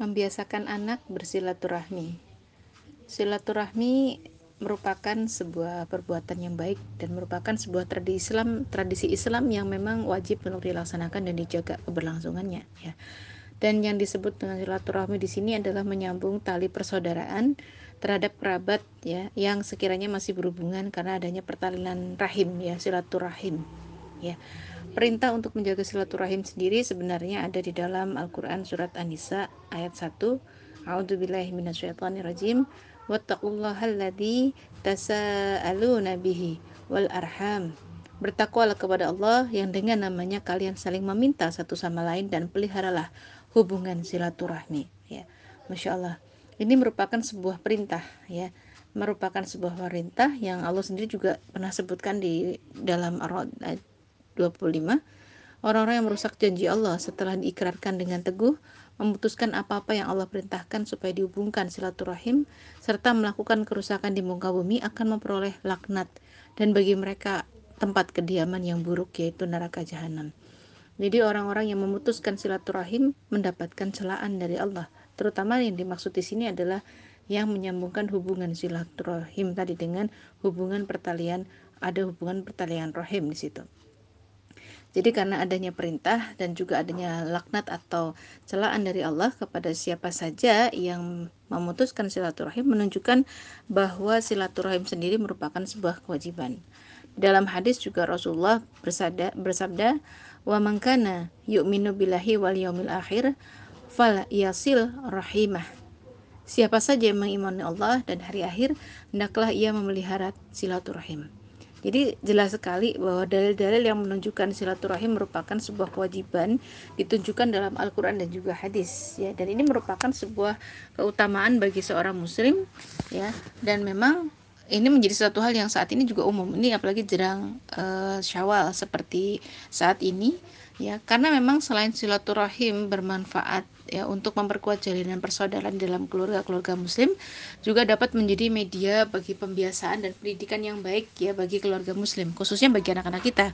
membiasakan anak bersilaturahmi. Silaturahmi merupakan sebuah perbuatan yang baik dan merupakan sebuah tradisi Islam tradisi Islam yang memang wajib untuk dilaksanakan dan dijaga keberlangsungannya ya. Dan yang disebut dengan silaturahmi di sini adalah menyambung tali persaudaraan terhadap kerabat ya yang sekiranya masih berhubungan karena adanya pertalian rahim ya silaturahim ya. Perintah untuk menjaga silaturahim sendiri sebenarnya ada di dalam Al-Qur'an surat An-Nisa ayat 1. A'udzubillahi minasyaitonirrajim. Wattaqullahal tasaaluna bihi wal arham. Bertakwalah kepada Allah yang dengan namanya kalian saling meminta satu sama lain dan peliharalah hubungan silaturahmi ya. Masya Allah. Ini merupakan sebuah perintah ya merupakan sebuah perintah yang Allah sendiri juga pernah sebutkan di dalam 25 Orang-orang yang merusak janji Allah setelah diikrarkan dengan teguh memutuskan apa-apa yang Allah perintahkan supaya dihubungkan silaturahim serta melakukan kerusakan di muka bumi akan memperoleh laknat dan bagi mereka tempat kediaman yang buruk yaitu neraka jahanam. Jadi orang-orang yang memutuskan silaturahim mendapatkan celaan dari Allah. Terutama yang dimaksud di sini adalah yang menyambungkan hubungan silaturahim tadi dengan hubungan pertalian ada hubungan pertalian rahim di situ. Jadi karena adanya perintah dan juga adanya laknat atau celaan dari Allah kepada siapa saja yang memutuskan silaturahim menunjukkan bahwa silaturahim sendiri merupakan sebuah kewajiban. Dalam hadis juga Rasulullah bersabda, bersabda wa mangkana yu'minu billahi wal yaumil akhir fal yasil rahimah. Siapa saja yang mengimani Allah dan hari akhir, hendaklah ia memelihara silaturahim. Jadi jelas sekali bahwa dalil-dalil yang menunjukkan silaturahim merupakan sebuah kewajiban ditunjukkan dalam Al-Qur'an dan juga hadis ya. Dan ini merupakan sebuah keutamaan bagi seorang muslim ya. Dan memang ini menjadi satu hal yang saat ini juga umum. Ini apalagi jerang uh, Syawal seperti saat ini ya. Karena memang selain silaturahim bermanfaat ya untuk memperkuat jalinan persaudaraan dalam keluarga-keluarga muslim juga dapat menjadi media bagi pembiasaan dan pendidikan yang baik ya bagi keluarga muslim khususnya bagi anak-anak kita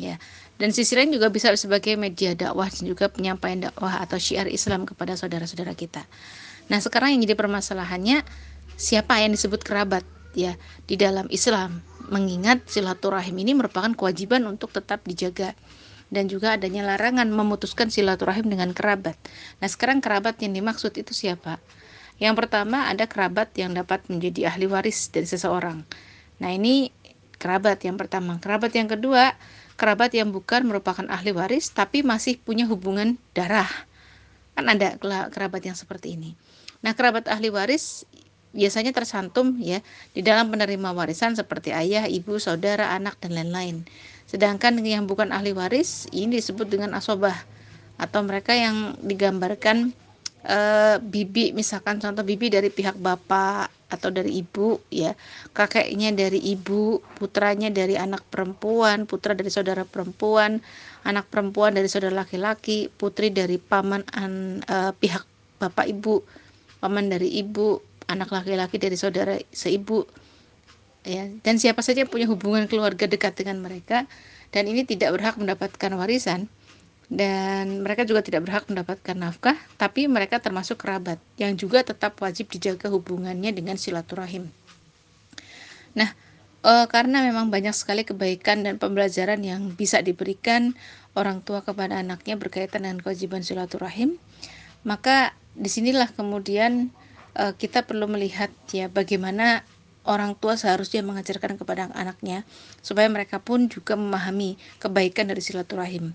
ya dan sisi lain juga bisa sebagai media dakwah dan juga penyampaian dakwah atau syiar Islam kepada saudara-saudara kita. Nah, sekarang yang jadi permasalahannya siapa yang disebut kerabat ya di dalam Islam mengingat silaturahim ini merupakan kewajiban untuk tetap dijaga dan juga adanya larangan memutuskan silaturahim dengan kerabat. Nah, sekarang kerabat yang dimaksud itu siapa? Yang pertama ada kerabat yang dapat menjadi ahli waris dari seseorang. Nah, ini kerabat yang pertama. Kerabat yang kedua, kerabat yang bukan merupakan ahli waris tapi masih punya hubungan darah. Kan ada kerabat yang seperti ini. Nah, kerabat ahli waris biasanya tersantum ya di dalam penerima warisan seperti ayah, ibu, saudara, anak dan lain-lain. Sedangkan yang bukan ahli waris ini disebut dengan asobah atau mereka yang digambarkan e, bibi misalkan contoh bibi dari pihak bapak atau dari ibu ya kakeknya dari ibu putranya dari anak perempuan putra dari saudara perempuan anak perempuan dari saudara laki-laki putri dari paman an, e, pihak bapak ibu paman dari ibu anak laki-laki dari saudara seibu. Ya dan siapa saja yang punya hubungan keluarga dekat dengan mereka dan ini tidak berhak mendapatkan warisan. Dan mereka juga tidak berhak mendapatkan nafkah tapi mereka termasuk kerabat yang juga tetap wajib dijaga hubungannya dengan silaturahim. Nah e, karena memang banyak sekali kebaikan dan pembelajaran yang bisa diberikan orang tua kepada anaknya berkaitan dengan kewajiban silaturahim maka di sinilah kemudian e, kita perlu melihat ya bagaimana orang tua seharusnya mengajarkan kepada anaknya supaya mereka pun juga memahami kebaikan dari silaturahim.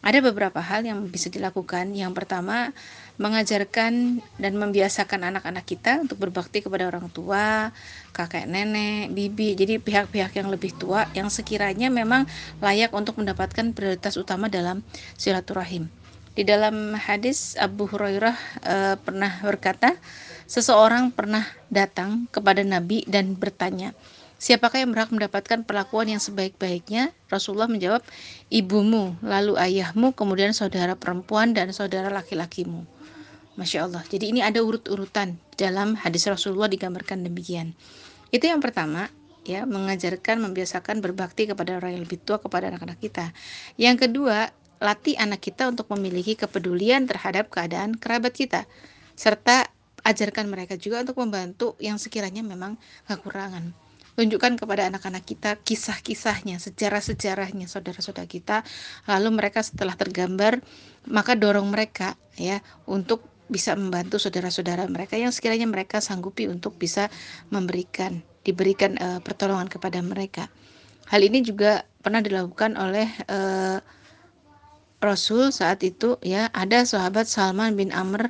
Ada beberapa hal yang bisa dilakukan. Yang pertama, mengajarkan dan membiasakan anak-anak kita untuk berbakti kepada orang tua, kakek nenek, bibi, jadi pihak-pihak yang lebih tua yang sekiranya memang layak untuk mendapatkan prioritas utama dalam silaturahim. Di dalam hadis Abu Hurairah e, pernah berkata, Seseorang pernah datang kepada Nabi dan bertanya, Siapakah yang berhak mendapatkan perlakuan yang sebaik-baiknya? Rasulullah menjawab, ibumu, lalu ayahmu, kemudian saudara perempuan dan saudara laki-lakimu. Masya Allah. Jadi ini ada urut-urutan dalam hadis Rasulullah digambarkan demikian. Itu yang pertama, ya mengajarkan, membiasakan berbakti kepada orang yang lebih tua kepada anak-anak kita. Yang kedua, latih anak kita untuk memiliki kepedulian terhadap keadaan kerabat kita. serta ajarkan mereka juga untuk membantu yang sekiranya memang kekurangan. Tunjukkan kepada anak-anak kita kisah-kisahnya sejarah-sejarahnya saudara-saudara kita. Lalu mereka setelah tergambar maka dorong mereka ya untuk bisa membantu saudara-saudara mereka yang sekiranya mereka sanggupi untuk bisa memberikan diberikan uh, pertolongan kepada mereka. Hal ini juga pernah dilakukan oleh uh, Rasul saat itu ya. Ada sahabat Salman bin Amr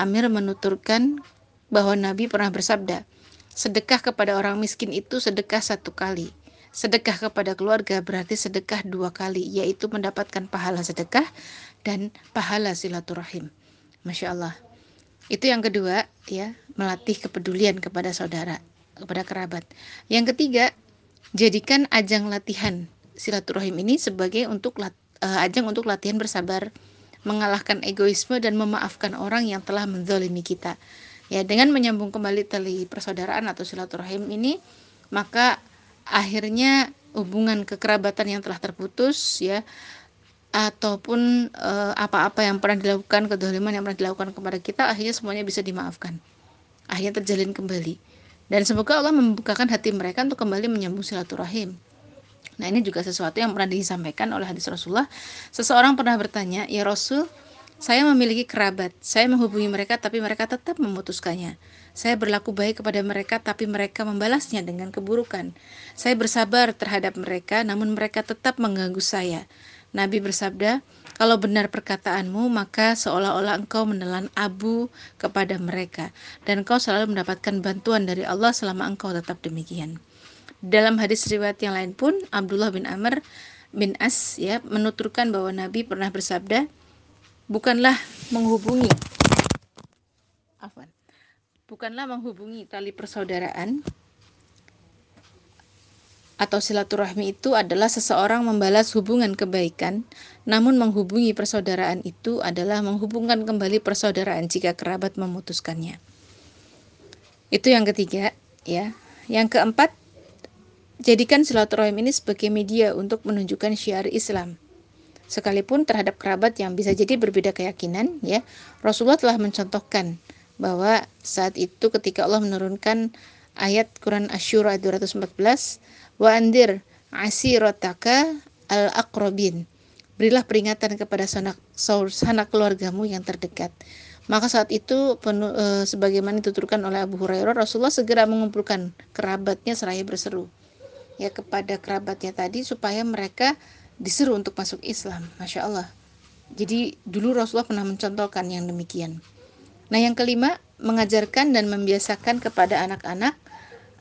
Amir menuturkan bahwa Nabi pernah bersabda, sedekah kepada orang miskin itu sedekah satu kali. Sedekah kepada keluarga berarti sedekah dua kali, yaitu mendapatkan pahala sedekah dan pahala silaturahim. Masya Allah. Itu yang kedua, ya, melatih kepedulian kepada saudara, kepada kerabat. Yang ketiga, jadikan ajang latihan silaturahim ini sebagai untuk uh, ajang untuk latihan bersabar, mengalahkan egoisme dan memaafkan orang yang telah menzalimi kita. Ya, dengan menyambung kembali tali persaudaraan atau silaturahim ini, maka akhirnya hubungan kekerabatan yang telah terputus ya ataupun eh, apa-apa yang pernah dilakukan kedoliman yang pernah dilakukan kepada kita akhirnya semuanya bisa dimaafkan. Akhirnya terjalin kembali. Dan semoga Allah membukakan hati mereka untuk kembali menyambung silaturahim Nah, ini juga sesuatu yang pernah disampaikan oleh hadis Rasulullah. Seseorang pernah bertanya, "Ya Rasul, saya memiliki kerabat. Saya menghubungi mereka tapi mereka tetap memutuskannya. Saya berlaku baik kepada mereka tapi mereka membalasnya dengan keburukan. Saya bersabar terhadap mereka namun mereka tetap mengganggu saya." Nabi bersabda, "Kalau benar perkataanmu, maka seolah-olah engkau menelan abu kepada mereka dan engkau selalu mendapatkan bantuan dari Allah selama engkau tetap demikian." Dalam hadis riwayat yang lain pun Abdullah bin Amr bin As ya menuturkan bahwa Nabi pernah bersabda, bukanlah menghubungi afwan. Bukanlah menghubungi tali persaudaraan atau silaturahmi itu adalah seseorang membalas hubungan kebaikan, namun menghubungi persaudaraan itu adalah menghubungkan kembali persaudaraan jika kerabat memutuskannya. Itu yang ketiga, ya. Yang keempat, Jadikan silaturahim ini sebagai media untuk menunjukkan syiar Islam. Sekalipun terhadap kerabat yang bisa jadi berbeda keyakinan, ya Rasulullah telah mencontohkan bahwa saat itu ketika Allah menurunkan ayat Quran Asyura 214, wa andir asirataka al aqrabin. Berilah peringatan kepada sanak, sanak keluargamu yang terdekat. Maka saat itu penu, e, sebagaimana dituturkan oleh Abu Hurairah, Rasulullah segera mengumpulkan kerabatnya seraya berseru ya kepada kerabatnya tadi supaya mereka disuruh untuk masuk Islam. Masya Allah. Jadi dulu Rasulullah pernah mencontohkan yang demikian. Nah yang kelima mengajarkan dan membiasakan kepada anak-anak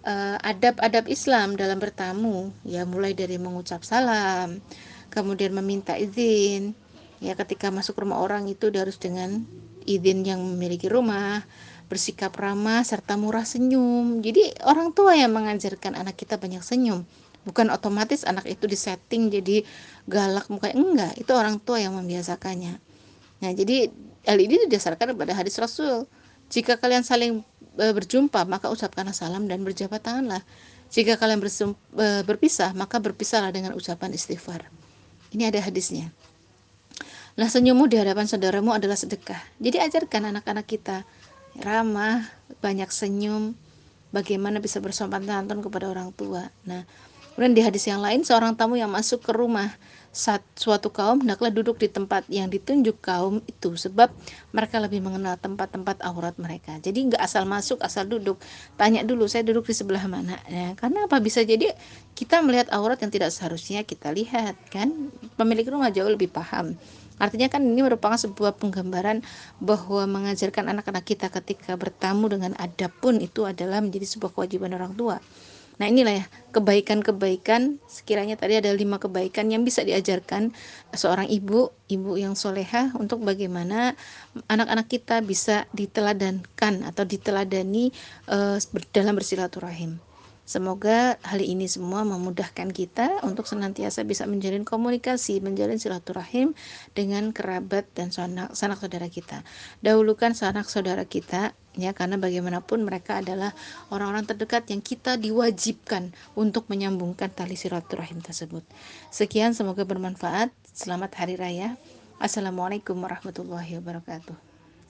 uh, adab-adab Islam dalam bertamu ya mulai dari mengucap salam kemudian meminta izin ya ketika masuk rumah orang itu harus dengan izin yang memiliki rumah bersikap ramah serta murah senyum. Jadi orang tua yang mengajarkan anak kita banyak senyum. Bukan otomatis anak itu disetting jadi galak mukanya enggak, itu orang tua yang membiasakannya. Nah, jadi hal ini didasarkan pada hadis Rasul. Jika kalian saling e, berjumpa, maka ucapkanlah salam dan berjabat tanganlah. Jika kalian e, berpisah, maka berpisahlah dengan ucapan istighfar. Ini ada hadisnya. Lah senyummu di hadapan saudaramu adalah sedekah. Jadi ajarkan anak-anak kita ramah, banyak senyum, bagaimana bisa bersopan santun kepada orang tua. Nah, kemudian di hadis yang lain seorang tamu yang masuk ke rumah saat suatu kaum hendaklah duduk di tempat yang ditunjuk kaum itu sebab mereka lebih mengenal tempat-tempat aurat mereka. Jadi nggak asal masuk, asal duduk. Tanya dulu saya duduk di sebelah mana. Ya, karena apa bisa jadi kita melihat aurat yang tidak seharusnya kita lihat kan. Pemilik rumah jauh lebih paham Artinya kan ini merupakan sebuah penggambaran bahwa mengajarkan anak-anak kita ketika bertamu dengan adab pun itu adalah menjadi sebuah kewajiban orang tua. Nah inilah ya kebaikan-kebaikan sekiranya tadi ada lima kebaikan yang bisa diajarkan seorang ibu, ibu yang soleha untuk bagaimana anak-anak kita bisa diteladankan atau diteladani uh, dalam bersilaturahim. Semoga hal ini semua memudahkan kita untuk senantiasa bisa menjalin komunikasi, menjalin silaturahim dengan kerabat dan sanak, sanak saudara kita. Dahulukan sanak saudara kita ya karena bagaimanapun mereka adalah orang-orang terdekat yang kita diwajibkan untuk menyambungkan tali silaturahim tersebut. Sekian semoga bermanfaat. Selamat hari raya. Assalamualaikum warahmatullahi wabarakatuh.